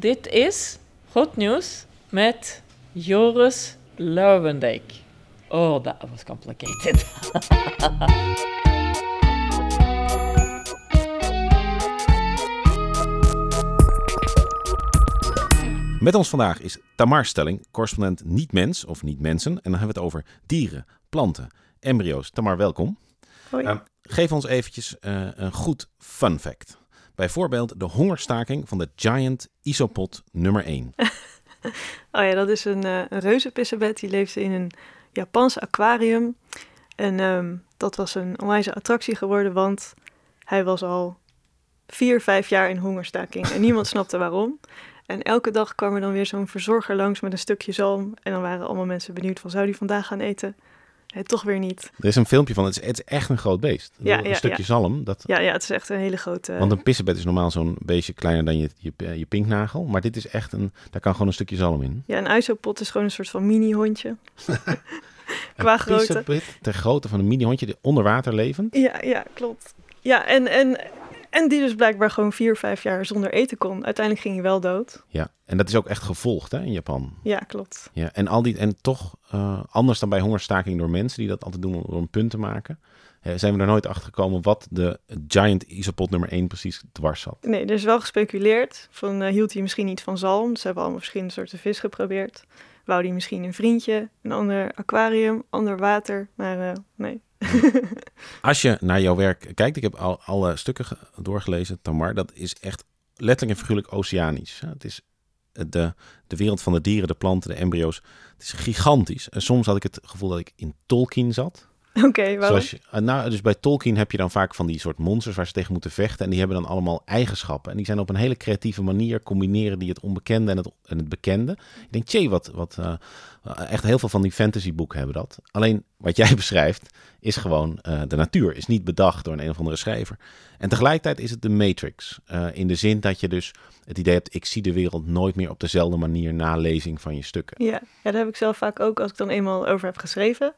Dit is Goed Nieuws met Joris Lauwendijk. Oh, that was complicated. Met ons vandaag is Tamar Stelling, correspondent niet-mens of niet-mensen. En dan hebben we het over dieren, planten, embryo's. Tamar, welkom. Hoi. Uh, geef ons eventjes uh, een goed fun fact. Bijvoorbeeld de hongerstaking van de Giant Isopod nummer 1. oh ja, dat is een, uh, een reuzenpissebed. Die leefde in een Japans aquarium. En um, dat was een onwijze attractie geworden, want hij was al vier, vijf jaar in hongerstaking. En niemand snapte waarom. En elke dag kwam er dan weer zo'n verzorger langs met een stukje zalm. En dan waren allemaal mensen benieuwd van, zou die vandaag gaan eten? Nee, toch weer niet. Er is een filmpje van, het is, het is echt een groot beest. Ja, een ja, stukje ja. zalm. Dat, Ja, ja, het is echt een hele grote... Want een pissebed is normaal zo'n beestje kleiner dan je, je, je pinknagel. Maar dit is echt een, daar kan gewoon een stukje zalm in. Ja, een isopod is gewoon een soort van mini-hondje. Qua een grootte. pissebed ter grootte van een mini-hondje die onder water levend. Ja, ja, klopt. Ja, en, en, en die dus blijkbaar gewoon vier, vijf jaar zonder eten kon. Uiteindelijk ging hij wel dood. Ja, en dat is ook echt gevolgd hè, in Japan. Ja, klopt. Ja, en, al die, en toch uh, anders dan bij hongerstaking door mensen die dat altijd doen om een punt te maken. Uh, zijn we er nooit achter gekomen wat de Giant Isopod nummer 1 precies dwars zat. Nee, er is wel gespeculeerd. Van, uh, hield hij misschien niet van zalm? Ze hebben allemaal verschillende soorten vis geprobeerd. Wou hij misschien een vriendje, een ander aquarium, ander water? Maar nee. Als je naar jouw werk kijkt, ik heb al alle stukken doorgelezen, Tamar, dat is echt letterlijk en figuurlijk oceanisch. Het is de, de wereld van de dieren, de planten, de embryo's. Het is gigantisch. En soms had ik het gevoel dat ik in Tolkien zat. Oké, okay, waarom? Je, nou, dus bij Tolkien heb je dan vaak van die soort monsters waar ze tegen moeten vechten. En die hebben dan allemaal eigenschappen. En die zijn op een hele creatieve manier combineren die het onbekende en het, en het bekende. Ik denk, tjee, wat, wat uh, echt heel veel van die fantasyboeken hebben dat. Alleen wat jij beschrijft is gewoon uh, de natuur. Is niet bedacht door een, een of andere schrijver. En tegelijkertijd is het de Matrix. Uh, in de zin dat je dus het idee hebt, ik zie de wereld nooit meer op dezelfde manier na lezing van je stukken. Ja, ja dat heb ik zelf vaak ook als ik dan eenmaal over heb geschreven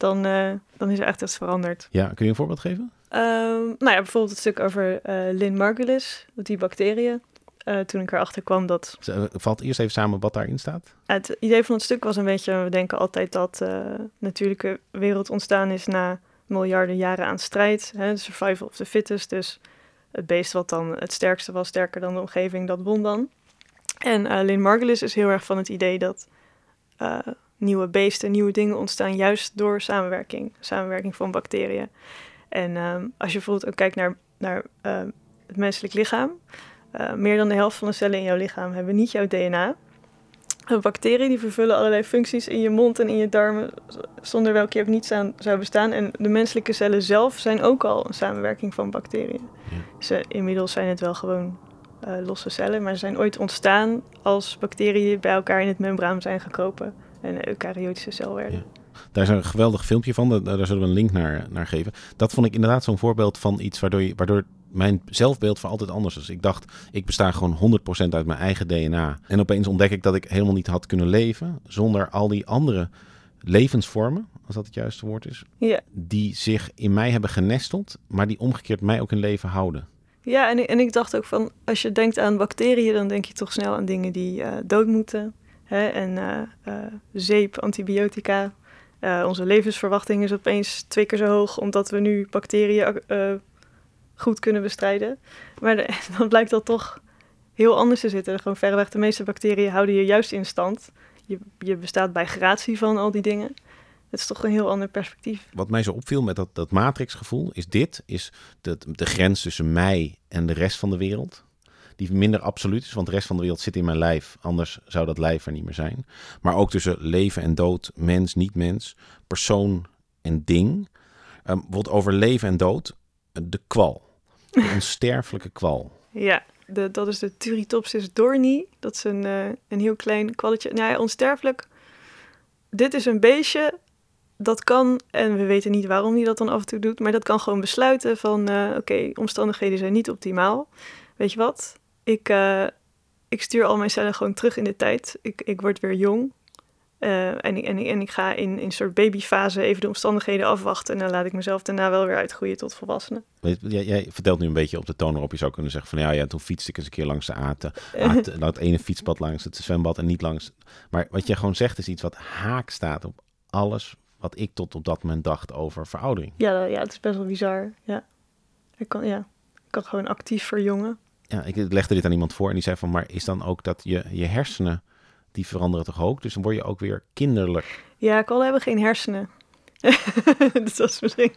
dan, uh, dan is er echt iets veranderd. Ja, kun je een voorbeeld geven? Um, nou ja, bijvoorbeeld het stuk over uh, Lin Margulis, die bacteriën. Uh, toen ik erachter kwam dat... Valt eerst even samen wat daarin staat? Het idee van het stuk was een beetje... We denken altijd dat de natuurlijke wereld ontstaan is na miljarden jaren aan strijd. Hè, survival of the fittest. Dus het beest wat dan het sterkste was, sterker dan de omgeving, dat won dan. En Lin Margulis is heel erg van het idee dat nieuwe beesten, nieuwe dingen ontstaan juist door samenwerking. Samenwerking van bacteriën. En um, als je bijvoorbeeld ook kijkt naar, naar uh, het menselijk lichaam. Uh, meer dan de helft van de cellen in jouw lichaam hebben niet jouw DNA. En bacteriën die vervullen allerlei functies in je mond en in je darmen, zonder welke je ook niet zou, zou bestaan. En de menselijke cellen zelf zijn ook al een samenwerking van bacteriën. Ja. Dus uh, inmiddels zijn het wel gewoon losse cellen, maar ze zijn ooit ontstaan als bacteriën bij elkaar in het membraan zijn gekropen en een eukaryotische cel werden. Ja. Daar is een geweldig filmpje van, daar, daar zullen we een link naar, naar geven. Dat vond ik inderdaad zo'n voorbeeld van iets waardoor, je, waardoor mijn zelfbeeld voor altijd anders is. Ik dacht, ik besta gewoon 100% uit mijn eigen DNA. En opeens ontdek ik dat ik helemaal niet had kunnen leven zonder al die andere levensvormen, als dat het juiste woord is, ja. die zich in mij hebben genesteld, maar die omgekeerd mij ook in leven houden. Ja, en ik, en ik dacht ook van, als je denkt aan bacteriën, dan denk je toch snel aan dingen die uh, dood moeten. Hè, en uh, uh, zeep, antibiotica. Uh, onze levensverwachting is opeens twee keer zo hoog, omdat we nu bacteriën goed kunnen bestrijden. Maar de, dan blijkt dat toch heel anders te zitten. Gewoon verreweg de meeste bacteriën houden je juist in stand. Je, je bestaat bij gratie van al die dingen. Het is toch een heel ander perspectief. Wat mij zo opviel met dat, dat matrixgevoel is dit, is de grens tussen mij en de rest van de wereld die minder absoluut is, want de rest van de wereld zit in mijn lijf. Anders zou dat lijf er niet meer zijn. Maar ook tussen leven en dood, mens, niet mens, persoon en ding. Um, bijvoorbeeld over leven en dood, de kwal. De onsterfelijke kwal. Ja, de, dat is de Turritopsis doorni. Dat is een, uh, een heel klein kwalletje. Nou ja, onsterfelijk. Dit is een beestje dat kan, en we weten niet waarom hij dat dan af en toe doet, maar dat kan gewoon besluiten van, uh, oké, okay, omstandigheden zijn niet optimaal. Weet je wat? Ik, uh, ik stuur al mijn cellen gewoon terug in de tijd. Ik, ik word weer jong. Eh, en, ik- en, ik- en ik ga in, in een soort babyfase even de omstandigheden afwachten. En dan laat ik mezelf daarna wel weer uitgroeien tot volwassene. Weet- Jij, jij vertelt nu een beetje op de toon waarop je zou kunnen zeggen van ja, ja toen fietste ik eens een keer langs de Aten. Nou, het ene fietspad langs het zwembad en niet langs. Maar wat jij gewoon zegt is iets wat haak staat op alles wat ik tot op dat moment dacht over veroudering. Ja, ja, het is best wel bizar. Ja. Ik kan, ja. ik kan gewoon actief verjongen. Ja, ik legde dit aan iemand voor en die zei van maar is dan ook dat je, je hersenen die veranderen toch ook? Dus dan word je ook weer kinderlijk. Ja, kwallen hebben geen hersenen. dus dat is misschien,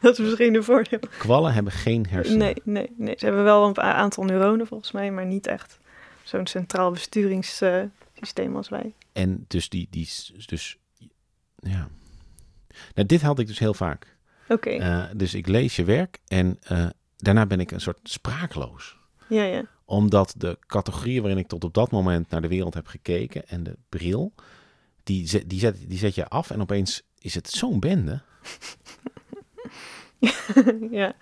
dat is misschien een voordeel. Kwallen hebben geen hersenen. Nee, nee, nee. Ze hebben wel een aantal neuronen volgens mij, maar niet echt zo'n centraal besturingssysteem als wij. En dus die, die dus ja. Nou, dit had ik dus heel vaak. Oké, Eh, dus ik lees je werk en eh, daarna ben ik een soort spraakloos. Ja, ja. Omdat de categorieën waarin ik tot op dat moment naar de wereld heb gekeken en de bril, die zet, die zet, die zet je af en opeens is het zo'n bende. ja.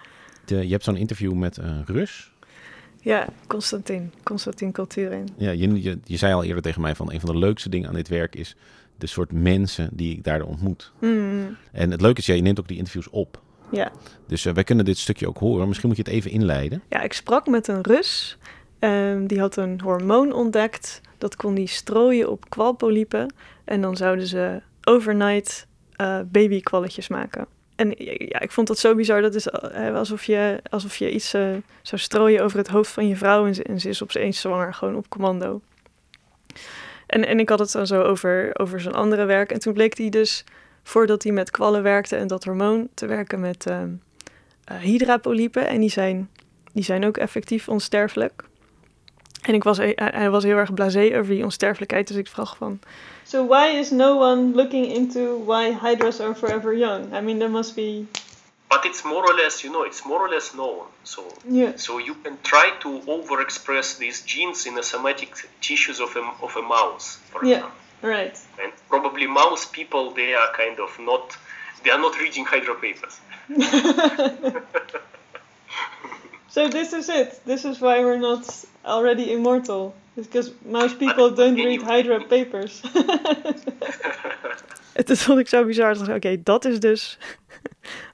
De, je hebt zo'n interview met een Rus. Ja, Constantin. Constantin Culturin. Ja, je, je, je zei al eerder tegen mij van een van de leukste dingen aan dit werk is de soort mensen die ik daar ontmoet. Hmm, En het leuke is, ja, je neemt ook die interviews op. ja. Dus eh, wij kunnen dit stukje ook horen. Misschien moet je het even inleiden. ja, ik sprak met een Rus. Ehm, die had een hormoon ontdekt. Dat kon die strooien op kwalpolypen. En dan zouden ze overnight eh babykwalletjes maken. En ja, ik vond dat zo bizar. Dat is eh, alsof je, alsof je iets zou strooien over het hoofd van je vrouw. En ze, en ze is opeens zwanger, gewoon op commando. En, en ik had het dan zo over, over zijn andere werk. En toen bleek hij dus, voordat hij met kwallen werkte en dat hormoon, te werken met ehm eh, hydrapolypen. En die zijn, die zijn ook effectief onsterfelijk. En ik was, hij hij was heel erg blasé over die onsterfelijkheid. Dus ik vroeg van... So why is no one looking into why hydras are forever young? I mean, there must be... but it's more or less you know it's more or less known so Yeah. so you can try to overexpress these genes in the somatic tissues of a, of a mouse for Yeah. example Right. and probably mouse people they are kind of not they are not reading hydro papers So this is it. This is why we're not already immortal. It's because mouse people don't read Hydra papers. Het is vond ik zo bizar. Oké, dat is dus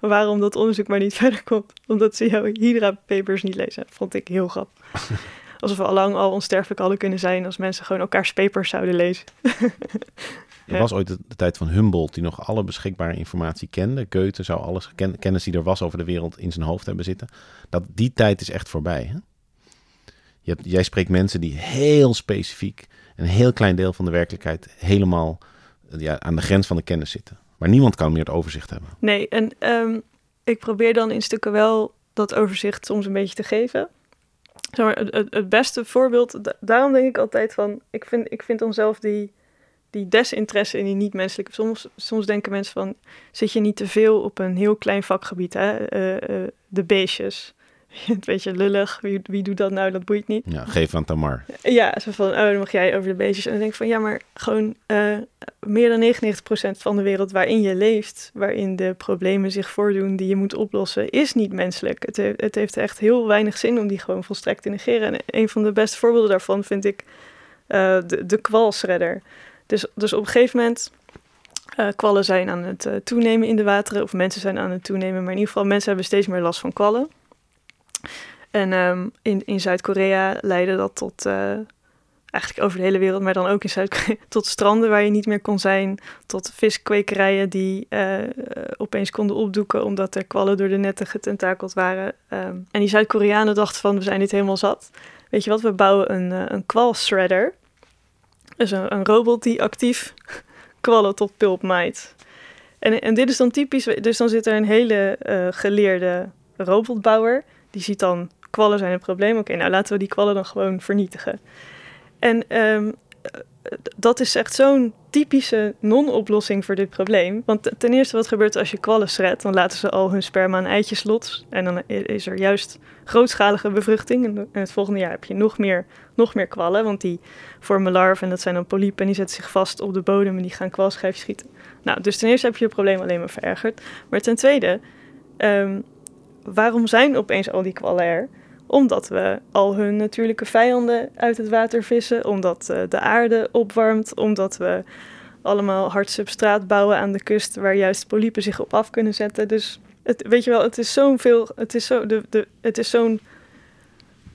waarom dat onderzoek maar niet verder komt. Omdat ze jouw Hydra papers niet lezen. Vond ik heel grappig. Alsof we al lang al onsterfelijk hadden kunnen zijn als mensen gewoon elkaars papers zouden lezen. Er was ooit de, de tijd van Humboldt die nog alle beschikbare informatie kende. Goethe zou alles ken, kennis die er was over de wereld in zijn hoofd hebben zitten. Dat, die tijd is echt voorbij. Hè? Je hebt, jij spreekt mensen die heel specifiek een heel klein deel van de werkelijkheid helemaal eh, ja, aan de grens van de kennis zitten. Maar niemand kan meer het overzicht hebben. Nee, en ehm, ik probeer dan in stukken wel dat overzicht soms een beetje te geven. Het, het- beste voorbeeld, da- daarom denk ik altijd van, ik vind, ik vind dan zelf die, die desinteresse in die niet-menselijke. Soms, soms denken mensen van, zit je niet te veel op een heel klein vakgebied, hè? Eh, eh, de beestjes. Een beetje lullig, wie, wie doet dat nou, dat boeit niet. Ja, geef aan Tamar. Ja, zo van, oh, dan mag jij over de beestjes. En dan denk ik van, ja, maar gewoon eh, meer dan 99% van de wereld waarin je leeft, waarin de problemen zich voordoen die je moet oplossen, is niet menselijk. Het, heeft het heeft echt heel weinig zin om die gewoon volstrekt te negeren. En een van de beste voorbeelden daarvan vind ik eh, de, de kwalsredder. Dus, dus op een gegeven moment, eh, kwallen zijn aan het toenemen in de wateren, of mensen zijn aan het toenemen, maar in ieder geval mensen hebben steeds meer last van kwallen. En ehm, in, in Zuid-Korea leidde dat tot, eh, eigenlijk over de hele wereld, maar dan ook in Zuid-Korea, tot stranden waar je niet meer kon zijn, tot viskwekerijen die eh, eh, opeens konden opdoeken omdat er kwallen door de netten getentakeld waren. Ehm, en die Zuid-Koreanen dachten van, we zijn dit helemaal zat. Weet je wat, we bouwen een, eh, een kwalshredder. Dus een, een robot die actief kwallen tot pulp maait. En, en dit is dan typisch, dus dan zit er een hele geleerde robotbouwer. Die ziet dan, kwallen zijn een probleem. Oké, nou laten we die kwallen dan gewoon vernietigen. En ehm, eh, dat is echt zo'n typische non-oplossing voor dit probleem. Want ten eerste, wat gebeurt er als je kwallen shredt? Dan laten ze al hun sperma en eitjes los. En dan is er juist grootschalige bevruchting. En het volgende jaar heb je nog meer, nog meer kwallen. Want die vormen larven en dat zijn dan polypen. En die zetten zich vast op de bodem en die gaan kwalschijf schieten. Nou, dus ten eerste heb je het probleem alleen maar verergerd. Maar ten tweede, ehm, waarom zijn opeens al die kwallen er? Omdat we al hun natuurlijke vijanden uit het water vissen, omdat eh, de aarde opwarmt, omdat we allemaal hard substraat bouwen aan de kust waar juist polypen zich op af kunnen zetten. Dus het, weet je wel, het is zo'n veel, het is zo, de, de, het is zo'n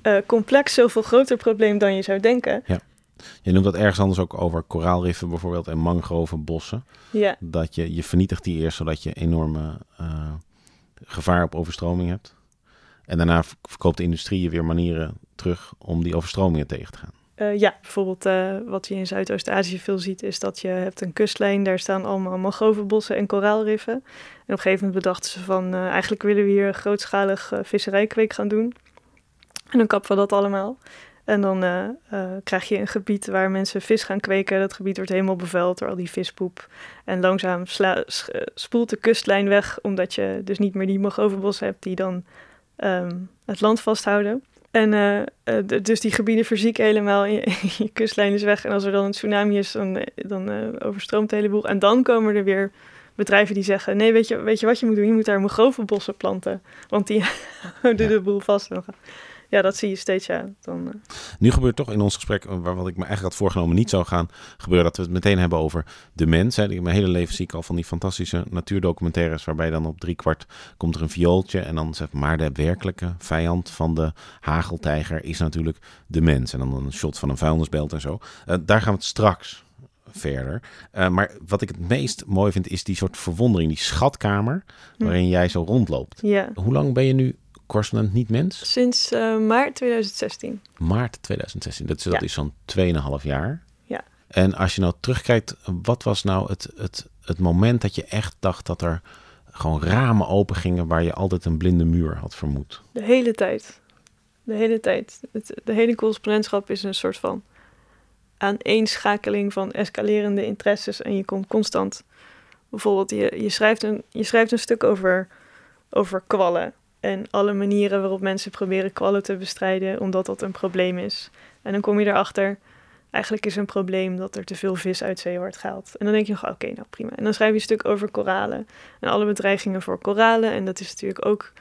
eh, complex, zoveel groter probleem dan je zou denken. Je noemt dat ergens anders ook over koraalriffen bijvoorbeeld en mangrovenbossen. Ja, Dat je, je vernietigt die eerst zodat je enorme eh, gevaar op overstroming hebt. En daarna verkoopt de industrie weer manieren terug om die overstromingen tegen te gaan. Eh, ja, bijvoorbeeld eh, wat je in Zuidoost-Azië veel ziet, is dat je hebt een kustlijn, daar staan allemaal mangrovenbossen en koraalriffen. En op een gegeven moment bedachten ze van, eh, eigenlijk willen we hier grootschalig visserijkweek gaan doen. En dan kappen we dat allemaal. En dan eh, eh, krijg je een gebied waar mensen vis gaan kweken. Dat gebied wordt helemaal bevuild door al die vispoep. En langzaam eh, spoelt de kustlijn weg, omdat je dus niet meer die mangrovenbossen hebt die dan ehm, het land vasthouden. En dus die gebieden verzieken helemaal je, je kustlijn is weg. En als er dan een tsunami is, dan, dan overstroomt de hele boel. En dan komen er weer bedrijven die zeggen... nee, weet je, weet je wat je moet doen? Je moet daar mangrovenbossen planten. Want die houden Ja. de boel vast. En dan ga- Ja, dat zie je steeds, ja. Dan, eh, Nu gebeurt toch in ons gesprek, eh, waar wat ik me eigenlijk had voorgenomen niet zou gaan gebeuren, dat we het meteen hebben over de mens. Hè. Mijn hele leven zie ik al van die fantastische natuurdocumentaires, waarbij dan op drie kwart komt er een viooltje en dan zegt maar de werkelijke vijand van de hageltijger is natuurlijk de mens. En dan een shot van een vuilnisbelt en zo. Eh, daar gaan we het straks verder. Maar wat ik het meest mooi vind, is die soort verwondering, die schatkamer Hm. waarin jij zo rondloopt. ja. Hoe lang ben je nu correspondent niet mens? Sinds eh, maart 2016. Maart 2016. Dat is, dat is zo'n 2,5 jaar. Ja. En als je nou terugkijkt, wat was nou het, het, het moment dat je echt dacht dat er gewoon ramen open gingen waar je altijd een blinde muur had vermoed? De hele tijd. De hele tijd. Het, de hele correspondentschap is een soort van aaneenschakeling van escalerende interesses. En je komt constant... Bijvoorbeeld, je, je, schrijft, een, je schrijft een stuk over, over kwallen. En alle manieren waarop mensen proberen kwallen te bestrijden, omdat dat een probleem is. En dan kom je erachter, eigenlijk is een probleem dat er te veel vis uit zee wordt gehaald. En dan denk je nog, oké, nou prima. En dan schrijf je een stuk over koralen. En alle bedreigingen voor koralen. En dat is natuurlijk ook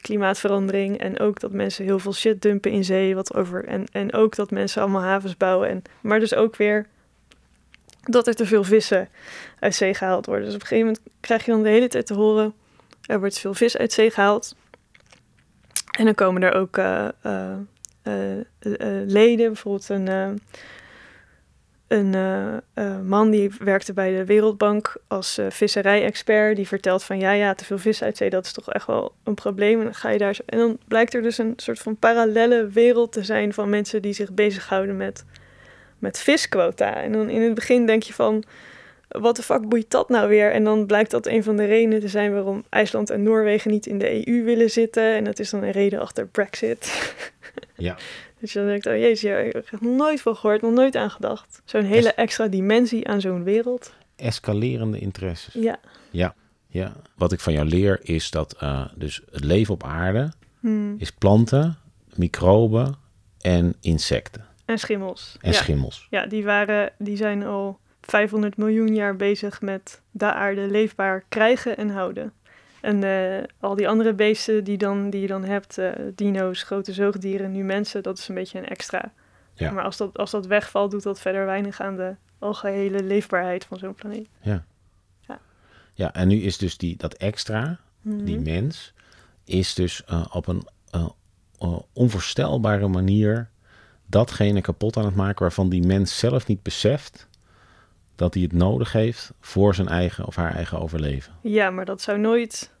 klimaatverandering. En ook dat mensen heel veel shit dumpen in zee. Wat over, en, en ook dat mensen allemaal havens bouwen. En, maar dus ook weer dat er te veel vissen uit zee gehaald worden. Dus op een gegeven moment krijg je dan de hele tijd te horen... er wordt veel vis uit zee gehaald. En dan komen er ook eh, eh, eh, leden, bijvoorbeeld een, een man die werkte bij de Wereldbank als visserij-expert. Die vertelt van ja, ja, te veel vis uit zee, dat is toch echt wel een probleem. En dan ga je daar zo. En dan blijkt er dus een soort van parallelle wereld te zijn van mensen die zich bezighouden met, met visquota. En dan in het begin denk je van. Wat de fuck boeit dat nou weer? En dan blijkt dat een van de redenen te zijn waarom IJsland en Noorwegen niet in de EU willen zitten. En dat is dan een reden achter Brexit. Ja. Dus je dan denkt, oh jezus, ja, ik heb er nog nooit van gehoord, nog nooit aan gedacht. Zo'n hele extra dimensie aan zo'n wereld. Escalerende interesses. Ja. Ja. Wat ik van jou leer is dat eh, dus het leven op aarde Hmm. is planten, microben en insecten En schimmels. en ja. schimmels. ja, die, waren, die zijn al 500 miljoen jaar bezig met de aarde leefbaar krijgen en houden. En eh, al die andere beesten die, dan, die je dan hebt, eh, dino's, grote zoogdieren, nu mensen, dat is een beetje een extra. Ja. Maar als dat, als dat wegvalt, doet dat verder weinig aan de algehele leefbaarheid van zo'n planeet. Ja, en nu is dus die, dat extra, die Mhm. mens, is dus eh, op een onvoorstelbare manier datgene kapot aan het maken waarvan die mens zelf niet beseft dat hij het nodig heeft voor zijn eigen of haar eigen overleven. Ja, maar dat zou nooit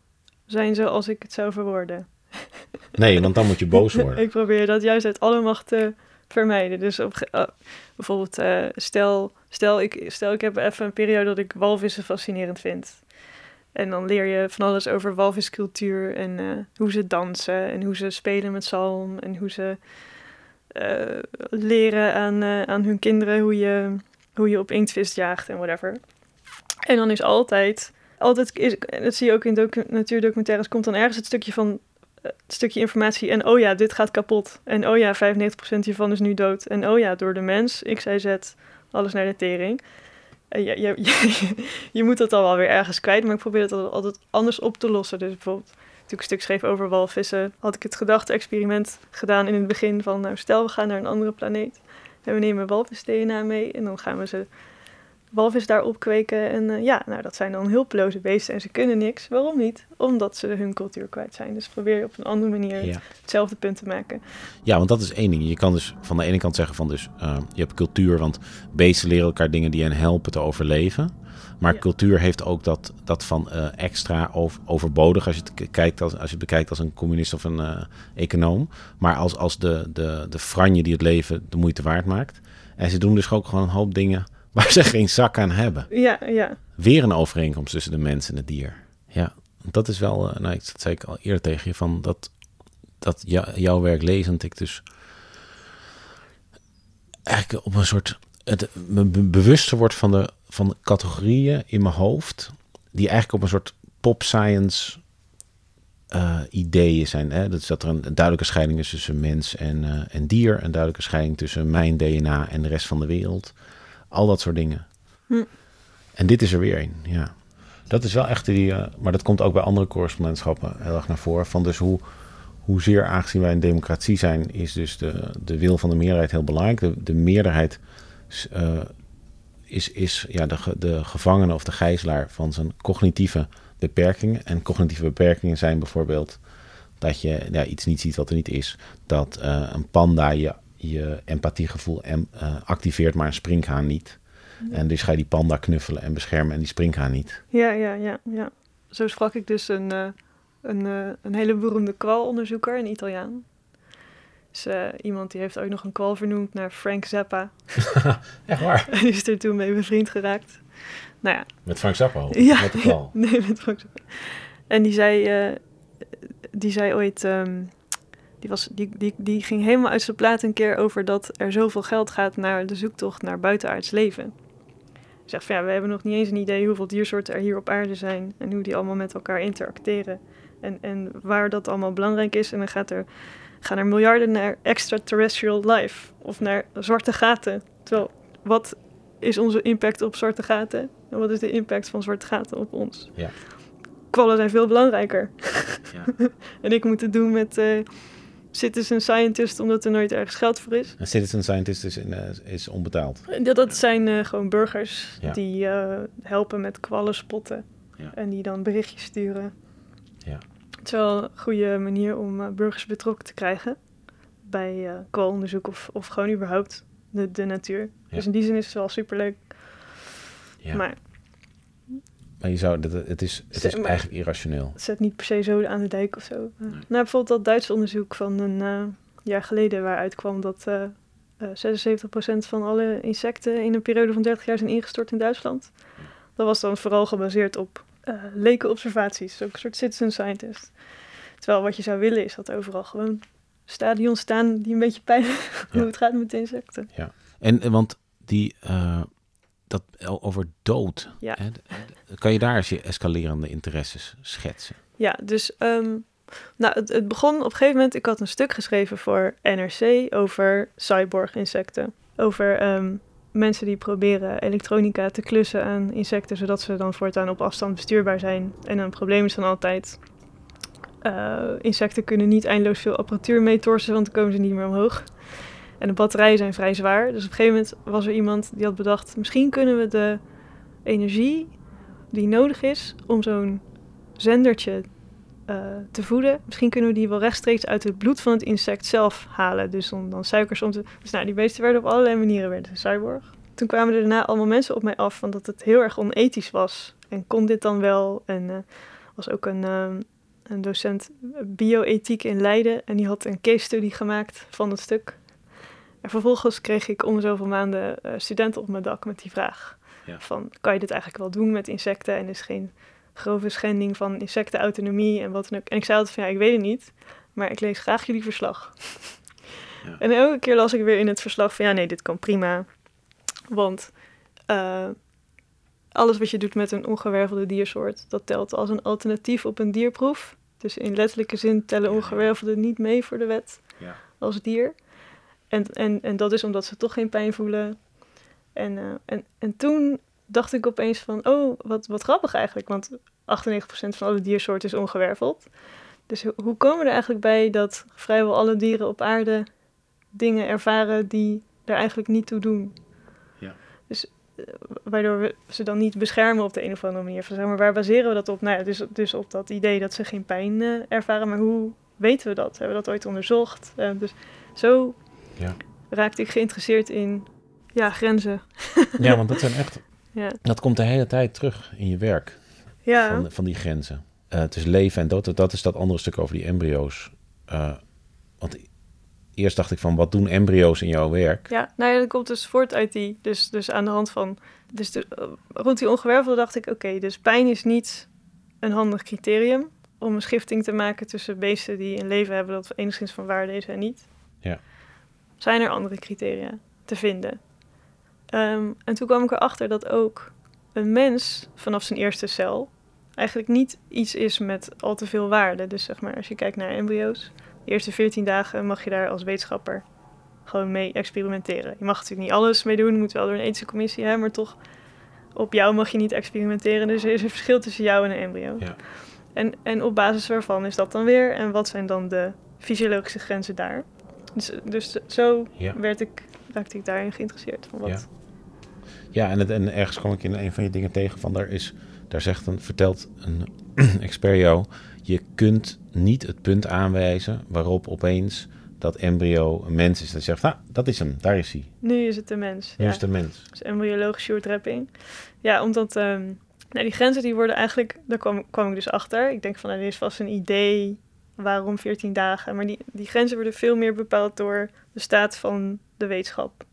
zijn zoals ik het zou verwoorden. Nee, want dan moet je boos worden. ik probeer dat juist uit alle macht te vermijden. Dus op, eh, bijvoorbeeld, eh, stel, stel, ik, stel ik heb even een periode dat ik walvissen fascinerend vind. En dan leer je van alles over walviscultuur en eh, hoe ze dansen en hoe ze spelen met zalm en hoe ze eh, leren aan, aan hun kinderen hoe je, hoe je op inktvis jaagt en whatever. En dan is altijd, altijd is, dat zie je ook in docu natuurdocumentaires, komt dan ergens het stukje van het stukje informatie en oh ja, dit gaat kapot. En oh ja, 95% hiervan is nu dood. En oh ja, door de mens, X, Y, Z, alles naar de tering. Je, je, je, je moet dat al wel weer ergens kwijt, maar ik probeer het altijd anders op te lossen. Dus bijvoorbeeld, toen ik een stuk schreef over walvissen, had ik het gedachte-experiment gedaan in het begin van, nou stel we gaan naar een andere planeet. En we nemen walvis-DNA mee en dan gaan we ze walvis daar opkweken. En eh, ja, nou, dat zijn dan hulpeloze beesten en ze kunnen niks. Waarom niet? Omdat ze hun cultuur kwijt zijn. Dus probeer je op een andere manier Ja. hetzelfde punt te maken. Ja, want dat is één ding. Je kan dus van de ene kant zeggen van dus eh, je hebt cultuur, want beesten leren elkaar dingen die hen helpen te overleven. Maar Ja. cultuur heeft ook dat, dat van eh, extra over, overbodig als je, het kijkt als, als je het bekijkt als een communist of een econoom. Maar als, als de, de, de franje die het leven de moeite waard maakt. En ze doen dus ook gewoon een hoop dingen waar ze geen zak aan hebben. Ja, ja. Weer een overeenkomst tussen de mens en het dier. Ja, dat is wel, eh, nou, ik- dat zei ik al eerder tegen je, van dat, dat jou- jouw werk lezend ik dus eigenlijk op een soort, het, me be- bewuster wordt van de, van de categorieën in mijn hoofd, die eigenlijk op een soort pop science eh, ideeën zijn. Hè? Dat is dat er een, een duidelijke scheiding is tussen mens en, eh, en dier, een duidelijke scheiding tussen mijn DNA en de rest van de wereld. Al dat soort dingen. Hm. En dit is er weer een, ja. Dat is wel echt die, eh, maar dat komt ook bij andere correspondentschappen heel erg naar voren. Van dus hoe, hoezeer aangezien wij een democratie zijn, is dus de, de wil van de meerderheid heel belangrijk. De, de meerderheid eh, is, is ja, de, de gevangene of de gijzelaar van zijn cognitieve beperkingen. En cognitieve beperkingen zijn bijvoorbeeld dat je ja, iets niet ziet wat er niet is. Dat eh, een panda je, je empathiegevoel em- eh, activeert, maar een sprinkhaan niet. En dus ga je die panda knuffelen en beschermen en die sprinkhaan niet. Ja, ja, ja, ja. Zo sprak ik dus een, eh, een, eh, een hele beroemde kwalonderzoeker, een Italiaan. Dus iemand die heeft ook nog een kwal vernoemd naar Frank Zappa. Echt waar? En die is er toen mee bevriend geraakt. Nou ja, Met Frank Zappa, Ja. met de kwal. nee, met Frank Zappa. En die zei, die zei ooit, ehm, die, was, die, die, die ging helemaal uit zijn plaat een keer over dat er zoveel geld gaat naar de zoektocht naar buitenaards leven. Hij zegt van ja, we hebben nog niet eens een idee hoeveel diersoorten er hier op aarde zijn en hoe die allemaal met elkaar interacteren. En, en waar dat allemaal belangrijk is. En dan gaat er, gaan er miljarden naar extraterrestrial life of naar zwarte gaten. Terwijl, wat is onze impact op zwarte gaten? En wat is de impact van zwarte gaten op ons? Ja. Kwallen zijn veel belangrijker. Ja. En ik moet het doen met eh citizen scientist, omdat er nooit ergens geld voor is. Een citizen scientist is, in, eh, is onbetaald. Dat, dat zijn eh, gewoon burgers Ja. die eh, helpen met kwallen spotten. Ja. En die dan berichtjes sturen. Ja. Het is wel een goede manier om eh, burgers betrokken te krijgen bij eh kwalonderzoek of, of gewoon überhaupt de, de natuur. Ja. Dus in die zin is het wel superleuk. Ja. Maar Maar je zou, dat, het is, het is maar- eigenlijk irrationeel. het zet niet per se zo aan de dijk of zo. Eh, Nou, bijvoorbeeld dat Duitse onderzoek van een eh, jaar geleden waaruit kwam dat eh eh 76% van alle insecten in een periode van 30 jaar zijn ingestort in Duitsland. Dat was dan vooral gebaseerd op eh leken observaties, ook een soort citizen scientist. Terwijl wat je zou willen is dat overal gewoon stadions staan die een beetje hoe Ja. het gaat met de insecten. En, en want die, eh, dat over dood, Ja. hè, kan je daar eens je escalerende interesses schetsen? Ja, dus ehm, nou, het, het begon op een gegeven moment. Ik had een stuk geschreven voor NRC over cyborg-insecten. Over ehm, mensen die proberen elektronica te klussen aan insecten, zodat ze dan voortaan op afstand bestuurbaar zijn. En een probleem is dan altijd. eh, insecten kunnen niet eindeloos veel apparatuur mee torsen, want dan komen ze niet meer omhoog. En de batterijen zijn vrij zwaar. Dus op een gegeven moment was er iemand die had bedacht: misschien kunnen we de energie die nodig is om zo'n zendertje eh, te voeden. Misschien kunnen we die wel rechtstreeks uit het bloed van het insect zelf halen. Dus om dan suikers om te... Dus nou, die beesten werden op allerlei manieren werden ze cyborg. Toen kwamen er daarna allemaal mensen op mij af van dat het heel erg onethisch was. En kon dit dan wel? En eh was ook een, ehm, een docent bioethiek in Leiden. En die had een case study gemaakt van het stuk. En vervolgens kreeg ik om zoveel maanden eh, studenten op mijn dak met die vraag. Ja. Van, kan je dit eigenlijk wel doen met insecten? En is geen grove schending van insectenautonomie en wat dan ook. En ik zei altijd van ja, ik weet het niet, maar ik lees graag jullie verslag. Ja. En elke keer las ik weer in het verslag van ja, nee, dit kan prima. Want eh, alles wat je doet met een ongewervelde diersoort, dat telt als een alternatief op een dierproef. Dus in letterlijke zin tellen ongewervelden niet mee voor de wet Ja. als dier. En, en, en dat is omdat ze toch geen pijn voelen. En, eh, en, en toen dacht ik opeens van, oh, wat, wat grappig eigenlijk. Want 98% van alle diersoorten is ongewerveld. Dus ho- hoe komen we er eigenlijk bij dat vrijwel alle dieren op aarde dingen ervaren die er eigenlijk niet toe doen? Ja. Dus waardoor we ze dan niet beschermen op de een of andere manier. Van, zeg maar, waar baseren we dat op? Nou ja, dus, dus op dat idee dat ze geen pijn eh, ervaren. Maar hoe weten we dat? Hebben we dat ooit onderzocht? Eh, dus zo Ja. raakte ik geïnteresseerd in ja, grenzen. Ja, want dat zijn echt... Ja, Dat komt de hele tijd terug in je werk. ja. van, van die grenzen. Eh, het is leven en dood. Dat is dat andere stuk over die embryo's. Eh, want eerst dacht ik van, wat doen embryo's in jouw werk? ja. Nou ja, dat komt dus voort uit die... Dus, dus aan de hand van... Dus de, rond die ongewervelde dacht ik... Oké, dus pijn is niet een handig criterium... om een schifting te maken tussen beesten die een leven hebben... dat enigszins van waarde is en niet. Ja. Zijn er andere criteria te vinden? Ehm, en toen kwam ik erachter dat ook een mens vanaf zijn eerste cel... eigenlijk niet iets is met al te veel waarde. Dus zeg maar, als je kijkt naar embryo's... de eerste 14 dagen mag je daar als wetenschapper gewoon mee experimenteren. Je mag natuurlijk niet alles mee doen, je moet wel door een ethische commissie hebben, maar toch op jou mag je niet experimenteren. Dus er is een verschil tussen jou en een embryo. Ja. En, en op basis waarvan is dat dan weer? En wat zijn dan de fysiologische grenzen daar? Dus, dus zo Ja. werd ik, raakte ik daarin geïnteresseerd. Van wat, Ja. Ja, en, het, en ergens kwam ik in een van je dingen tegen van, daar is, daar zegt een, vertelt een expert jou, je kunt niet het punt aanwijzen waarop opeens dat embryo een mens is. Dat zegt, ah, dat is hem, daar is hij. Nu is het de mens. Nu ja. is het een mens. Dus embryologische shortwrapping. Ja, omdat ehm, nou, die grenzen die worden eigenlijk, daar kwam, kwam ik dus achter. Ik denk van, nou, er is vast een idee waarom 14 dagen. Maar die, die grenzen worden veel meer bepaald door de staat van de wetenschap.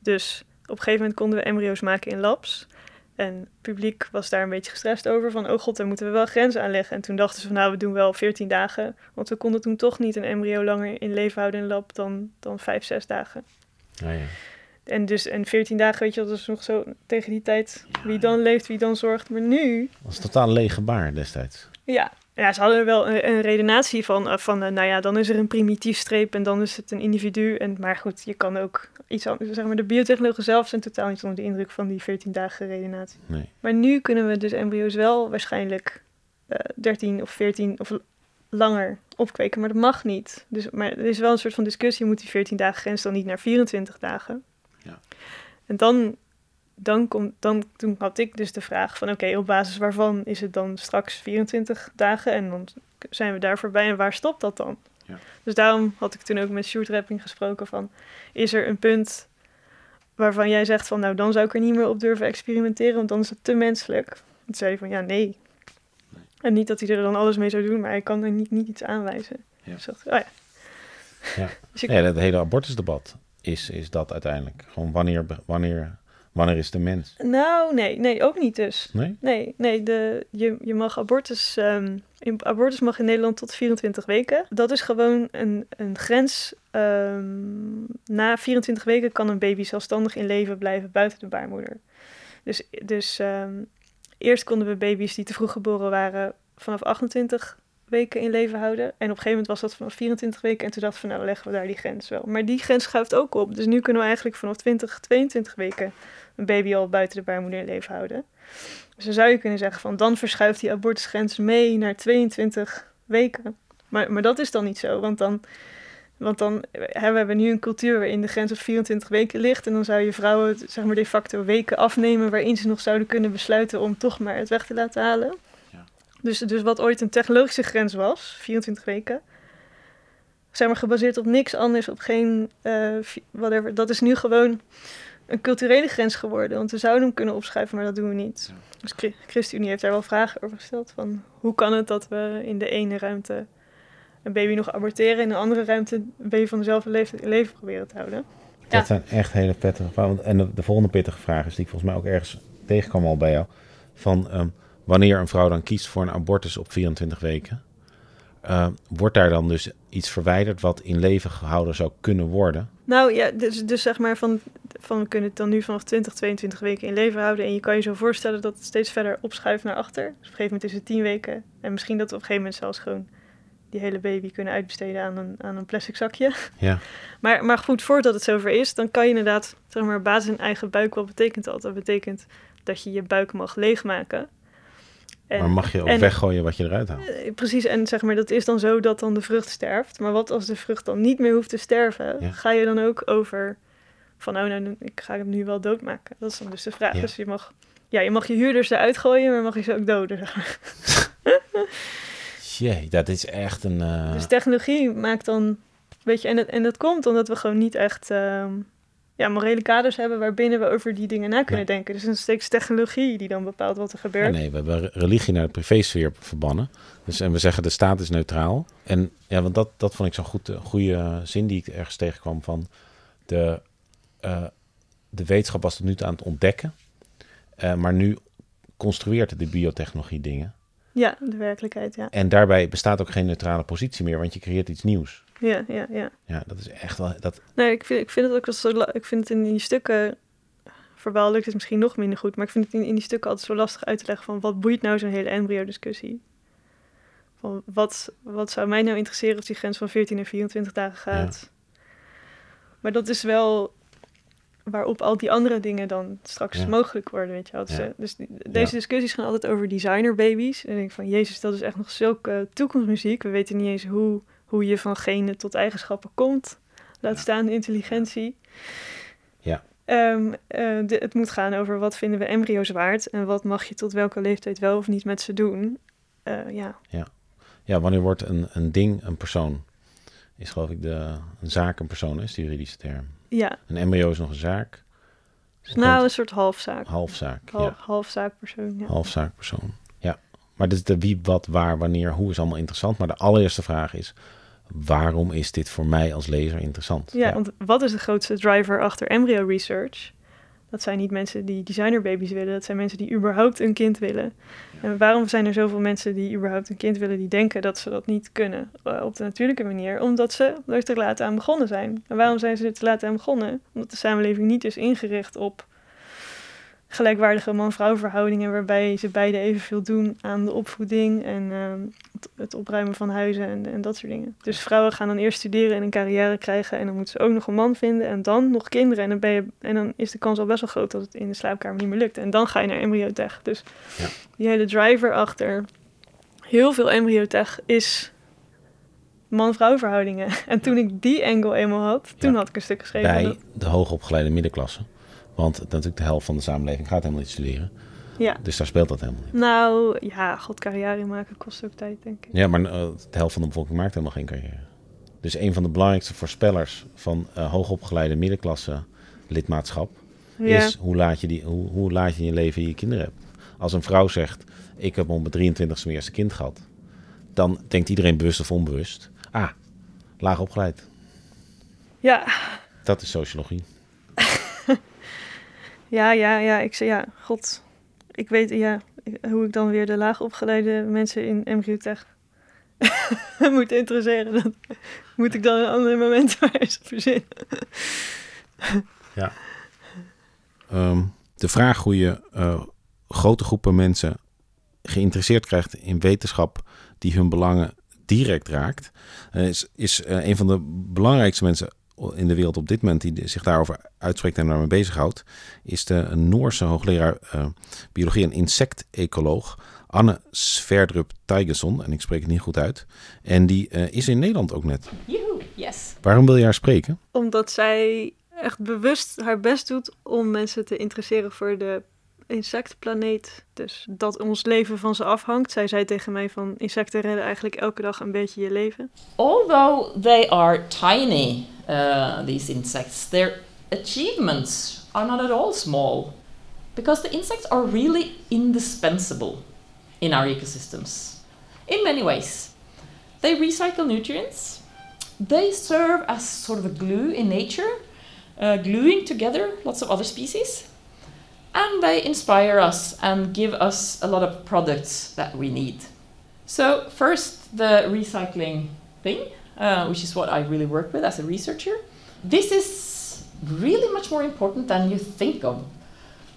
Dus op een gegeven moment konden we embryo's maken in labs. En het publiek was daar een beetje gestrest over. Van, oh god, daar moeten we wel grenzen aanleggen. En toen dachten ze van, nou, we doen wel 14 dagen. Want we konden toen toch niet een embryo langer in leven houden in lab dan, dan 5, 6 dagen. Ja, ja. En dus en 14 dagen, weet je, dat is nog zo tegen die tijd. Wie dan leeft, wie dan zorgt. Maar nu, Dat was totaal leeg gebaar destijds. ja. Ja, ze hadden er wel een, een redenatie van, eh, van eh, nou ja, dan is er een primitief streep en dan is het een individu. En, maar goed, je kan ook iets anders, zeg maar, de biotechnologen zelf zijn totaal niet onder de indruk van die 14 dagen redenatie. Nee. Maar nu kunnen we dus embryo's wel waarschijnlijk eh 13 of 14 of langer opkweken, maar dat mag niet. Dus, maar er is wel een soort van discussie, moet die 14 dagen grens dan niet naar 24 dagen? Ja. En dan, dan, komt, dan toen had ik dus de vraag van oké, op basis waarvan is het dan straks 24 dagen en dan zijn we daar voorbij en waar stopt dat dan? Ja. Dus daarom had ik toen ook met Sjoerd Rapping gesproken van is er een punt waarvan jij zegt van nou dan zou ik er niet meer op durven experimenteren, want dan is het te menselijk. Toen zei hij van ja nee. En niet dat hij er dan alles mee zou doen, maar hij kan er niet, niet iets aanwijzen. Ja. Dus dacht oh ja. Ja. Dus ik, Ja, het hele abortusdebat is, is dat uiteindelijk. Gewoon wanneer, wanneer, wanneer is de mens? Nou, nee, nee, ook niet dus. Nee? Nee, nee de, je, je mag abortus, ehm, in, abortus mag in Nederland tot 24 weken. Dat is gewoon een, een grens. ehm, na 24 weken kan een baby zelfstandig in leven blijven buiten de baarmoeder. Dus, dus ehm, eerst konden we baby's die te vroeg geboren waren vanaf 28 weken in leven houden. En op een gegeven moment was dat vanaf 24 weken. En toen dachten we, nou leggen we daar die grens wel. Maar die grens schuift ook op. Dus nu kunnen we eigenlijk vanaf 20, 22 weken een baby al buiten de baarmoeder in leven houden. Dus dan zou je kunnen zeggen van dan verschuift die abortusgrens mee naar 22 weken. Maar, maar dat is dan niet zo, want dan, want dan hè, we hebben nu een cultuur waarin de grens op 24 weken ligt. En dan zou je vrouwen zeg maar de facto weken afnemen waarin ze nog zouden kunnen besluiten om toch maar het weg te laten halen. Dus, dus wat ooit een technologische grens was, 24 weken, zeg maar gebaseerd op niks anders, op geen eh, vi- whatever. Dat is nu gewoon een culturele grens geworden. Want we zouden hem kunnen opschuiven, maar dat doen we niet. Dus Chri- ChristenUnie heeft daar wel vragen over gesteld. Van hoe kan het dat we in de ene ruimte een baby nog aborteren... en in de andere ruimte een baby van dezelfde leeftijd in leven proberen te houden? Ja. Dat zijn echt hele pittige vragen. En de, de volgende pittige vraag is die ik volgens mij ook ergens tegenkwam al bij jou. Van ehm, wanneer een vrouw dan kiest voor een abortus op 24 weken. eh, wordt daar dan dus iets verwijderd wat in leven gehouden zou kunnen worden? Nou ja, dus, dus zeg maar van, van we kunnen het dan nu vanaf 20, 22 weken in leven houden. En je kan je zo voorstellen dat het steeds verder opschuift naar achter. Dus op een gegeven moment is het 10 weken. En misschien dat we op een gegeven moment zelfs gewoon die hele baby kunnen uitbesteden aan een, aan een plastic zakje. Ja, Maar, maar goed, voordat het zover is, dan kan je inderdaad, zeg maar, basis in eigen buik, wat betekent dat? Dat betekent dat je je buik mag leegmaken. En, maar mag je ook en- weggooien wat je eruit haalt? eh, Precies, en zeg maar, dat is dan zo dat dan de vrucht sterft. Maar wat als de vrucht dan niet meer hoeft te sterven? Ja. Ga je dan ook over van, oh nou, ik ga hem nu wel doodmaken. Dat is dan dus de vraag. Ja. Dus je mag, ja, je mag je huurders eruit gooien, maar mag je ze ook doden. zeg maar. Jee, dat is echt een... eh, Dus technologie maakt dan, weet je, en dat, en dat komt omdat we gewoon niet echt ehm, ja, morele kaders hebben waarbinnen we over die dingen na kunnen denken. Dus is steeds technologie die dan bepaalt wat er Ja, gebeurt. nee, we hebben re- religie naar de privésfeer verbannen. Dus, en we zeggen de staat is neutraal. En ja, want dat, dat vond ik zo'n goed, eh, goede zin die ik ergens tegenkwam van de, eh, de wetenschap was tot nu toe aan het ontdekken. eh, maar nu construeert de biotechnologie dingen. Ja, de werkelijkheid, ja. En daarbij bestaat ook geen neutrale positie meer, want je creëert iets nieuws. Ja, ja, ja. Ja, dat is echt wel. Dat, Nee, ik vind, ik vind het ook zo. Ik vind het in die stukken. Verbaal lukt het misschien nog minder goed. Maar ik vind het in, in die stukken altijd zo lastig uit te leggen. van wat boeit nou zo'n hele embryo-discussie? Van wat, wat zou mij nou interesseren als die grens van 14 en 24 dagen gaat? Maar dat is wel waarop al die andere dingen dan straks Ja. mogelijk worden, weet je wel. Dus, Ja. eh, dus die- deze discussies gaan altijd over designerbabies. En ik denk van, jezus, dat is echt nog zulke toekomstmuziek. We weten niet eens hoe, hoe je van genen tot eigenschappen komt. Laat Ja. staan intelligentie. Ja. Ehm, eh, de- het moet gaan over wat vinden we embryo's waard... en wat mag je tot welke leeftijd wel of niet met ze doen. Eh, ja, ja, wanneer wordt een, een ding een persoon? Is geloof ik de, een zaak een persoon, is de juridische term. ja. Een embryo is nog een zaak. Dus nou, komt een soort halfzaak. halfzaak. Half, ja. Halfzaakpersoon, ja. halfzaakpersoon. Ja, maar dus de wie, wat, waar, wanneer, hoe is allemaal interessant. Maar de allereerste vraag is, waarom is dit voor mij als lezer interessant? Ja, want wat is de grootste driver achter embryo research? Dat zijn niet mensen die designerbabies willen, dat zijn mensen die überhaupt een kind willen. En waarom zijn er zoveel mensen die überhaupt een kind willen, die denken dat ze dat niet kunnen op de natuurlijke manier? Omdat ze er te laat aan begonnen zijn. En waarom zijn ze er te laat aan begonnen? Omdat de samenleving niet is ingericht op gelijkwaardige man-vrouw verhoudingen, waarbij ze beide evenveel doen aan de opvoeding en ehm, het, het opruimen van huizen en, en dat soort dingen. Dus vrouwen gaan dan eerst studeren en een carrière krijgen en dan moeten ze ook nog een man vinden en dan nog kinderen. En dan, ben je, en dan is de kans al best wel groot dat het in de slaapkamer niet meer lukt. En dan ga je naar embryotech. Dus Ja. die hele driver achter heel veel embryotech is man-vrouw verhoudingen. En toen ik die angle eenmaal had, toen Ja. had ik een stuk geschreven. Bij dat- de hoogopgeleide middenklasse. Want natuurlijk de helft van de samenleving gaat helemaal niet studeren. Ja. Dus daar speelt dat helemaal niet. Nou, ja, god, carrière maken kost ook tijd, denk ik. Ja, maar eh, de helft van de bevolking maakt helemaal geen carrière. Dus een van de belangrijkste voorspellers van eh, hoogopgeleide middenklasse lidmaatschap Ja, is hoe laat, je die, hoe, hoe laat je in je leven je kinderen hebt. Als een vrouw zegt, ik heb mijn 23ste mijn eerste kind gehad. Dan denkt iedereen bewust of onbewust, ah, laag opgeleid. ja, Dat is sociologie. ja, ja, ja, ik zei ja, god. Ik weet, ja, hoe ik dan weer de laagopgeleide mensen in embryotech moet interesseren. Dat moet ik dan een ander moment verzinnen. Ehm, de vraag hoe je eh, grote groepen mensen geïnteresseerd krijgt in wetenschap die hun belangen direct raakt, eh, is, is eh, een van de belangrijkste mensen in de wereld op dit moment die zich daarover uitspreekt en daarmee bezighoudt, is de Noorse hoogleraar eh, biologie en insectecoloog Anne Sverdrup Teigesson. En ik spreek het niet goed uit. En die eh, is in Nederland ook net. Joehoe, yes. Waarom wil je haar spreken? Omdat zij echt bewust haar best doet om mensen te interesseren voor de insectenplaneet. Dus dat ons leven van ze afhangt. Zij zei tegen mij van insecten redden eigenlijk elke dag een beetje je leven. Although they are tiny, uh, these insects, their achievements are not at all small. Because the insects are really indispensable in our ecosystems in many ways. They recycle nutrients, they serve as sort of a glue in nature, uh, gluing together lots of other species. And they inspire us and give us a lot of products that we need. So, first, the recycling thing, uh, which is what I really work with as a researcher. This is really much more important than you think of.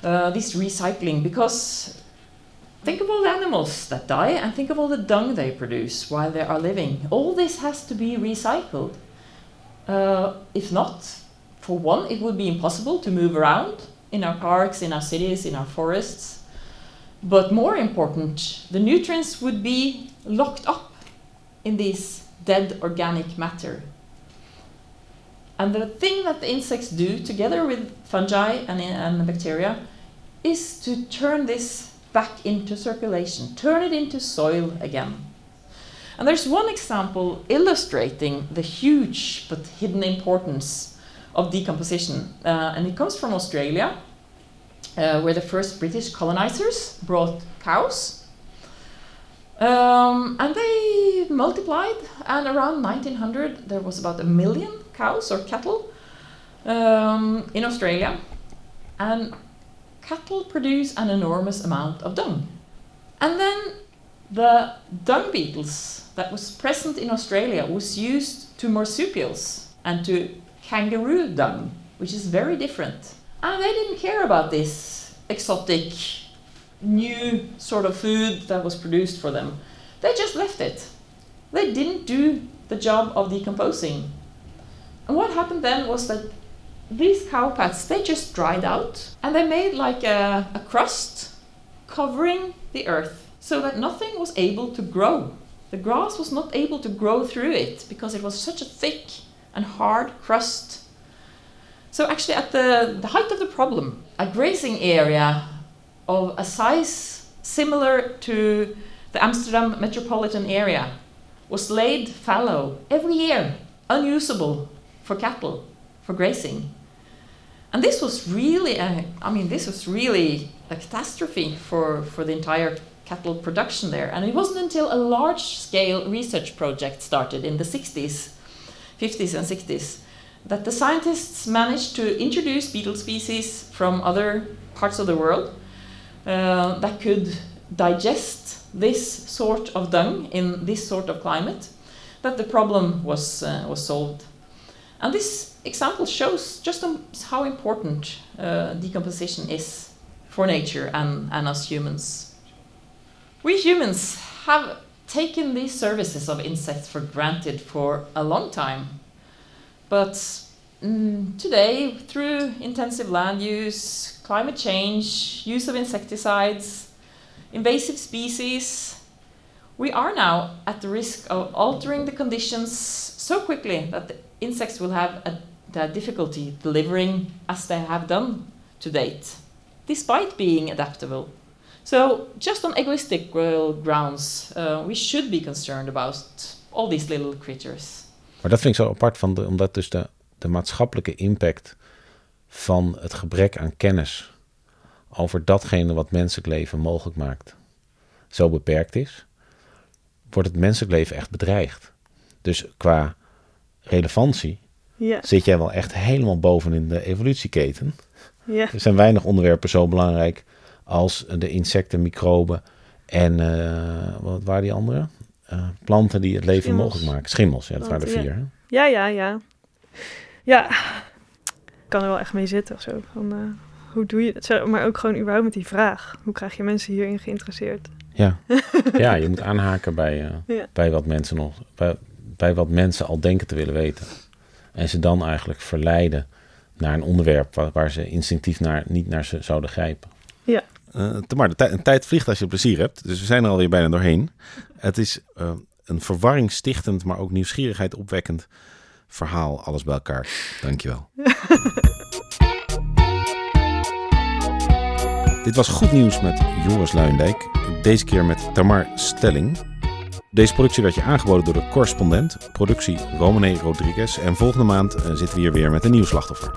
Uh, this recycling, because think of all the animals that die and think of all the dung they produce while they are living. All this has to be recycled. Uh, if not, for one, it would be impossible to move around in our parks, in our cities, in our forests. But more important, the nutrients would be locked up in this dead organic matter. And the thing that the insects do together with fungi and, and bacteria is to turn this back into circulation, turn it into soil again. And there's one example illustrating the huge but hidden importance of decomposition, uh, and it comes from Australia, uh, where the first British colonizers brought cows. Um, and they multiplied, and around 1900 there was about a million cows or cattle um, in Australia. And cattle produce an enormous amount of dung. And then the dung beetles that was present in Australia was used to marsupials and to kangaroo dung, which is very different. And they didn't care about this exotic new sort of food that was produced for them. They just left it. They didn't do the job of decomposing. And what happened then was that these cow pats they just dried out and they made like a, a crust covering the earth so that nothing was able to grow. The grass was not able to grow through it because it was such a thick and hard crust. So actually at the, the height of the problem, a grazing area of a size similar to the Amsterdam metropolitan area was laid fallow every year, unusable for cattle, for grazing. And this was really, a, I mean, this was really a catastrophe for, for the entire cattle production there. And it wasn't until a large scale research project started in the 60s, 50s, and 60s that the scientists managed to introduce beetle species from other parts of the world uh, that could digest this sort of dung in this sort of climate, that the problem was, uh, was solved. And this example shows just how important uh, decomposition is for nature and, and us humans. We humans have taken these services of insects for granted for a long time. But mm, today, through intensive land use, climate change, use of insecticides, invasive species, we are now at the risk of altering the conditions so quickly that the insects will have a, a difficulty delivering as they have done to date, despite being adaptable. So, just on egoistic grounds, uh, we should be concerned about all these little creatures. Maar dat vind ik zo apart, van de, omdat dus de, de maatschappelijke impact van het gebrek aan kennis over datgene wat menselijk leven mogelijk maakt, zo beperkt is, wordt het menselijk leven echt bedreigd. Dus qua relevantie Ja. zit jij wel echt helemaal bovenin de evolutieketen. Ja. Er zijn weinig onderwerpen zo belangrijk als de insecten, microben en eh, wat waren die andere? Eh, planten die het leven Schimmels. mogelijk maken. Schimmels, ja, dat waren er vier. hè? Ja, ja, ja. Ja, ik kan er wel echt mee zitten of zo. Van, eh, hoe doe je het? Maar ook gewoon überhaupt met die vraag. Hoe krijg je mensen hierin geïnteresseerd? Ja. ja, je moet aanhaken bij, Ja. bij, wat mensen nog, bij, bij wat mensen al denken te willen weten. En ze dan eigenlijk verleiden naar een onderwerp waar, waar ze instinctief naar, niet naar ze zouden grijpen. Ja. Uh, Tamar, de tij- een tijd vliegt als je plezier hebt. Dus we zijn er alweer bijna doorheen. Het is eh, een verwarringstichtend, maar ook nieuwsgierigheid opwekkend verhaal. Alles bij elkaar. Dankjewel. Dit was Goed Nieuws met Joris Luindijk. Deze keer met Tamar Stelling. Deze productie werd je aangeboden door de correspondent. Productie Romane Rodriguez. En volgende maand eh, zitten we hier weer met een nieuw slachtoffer.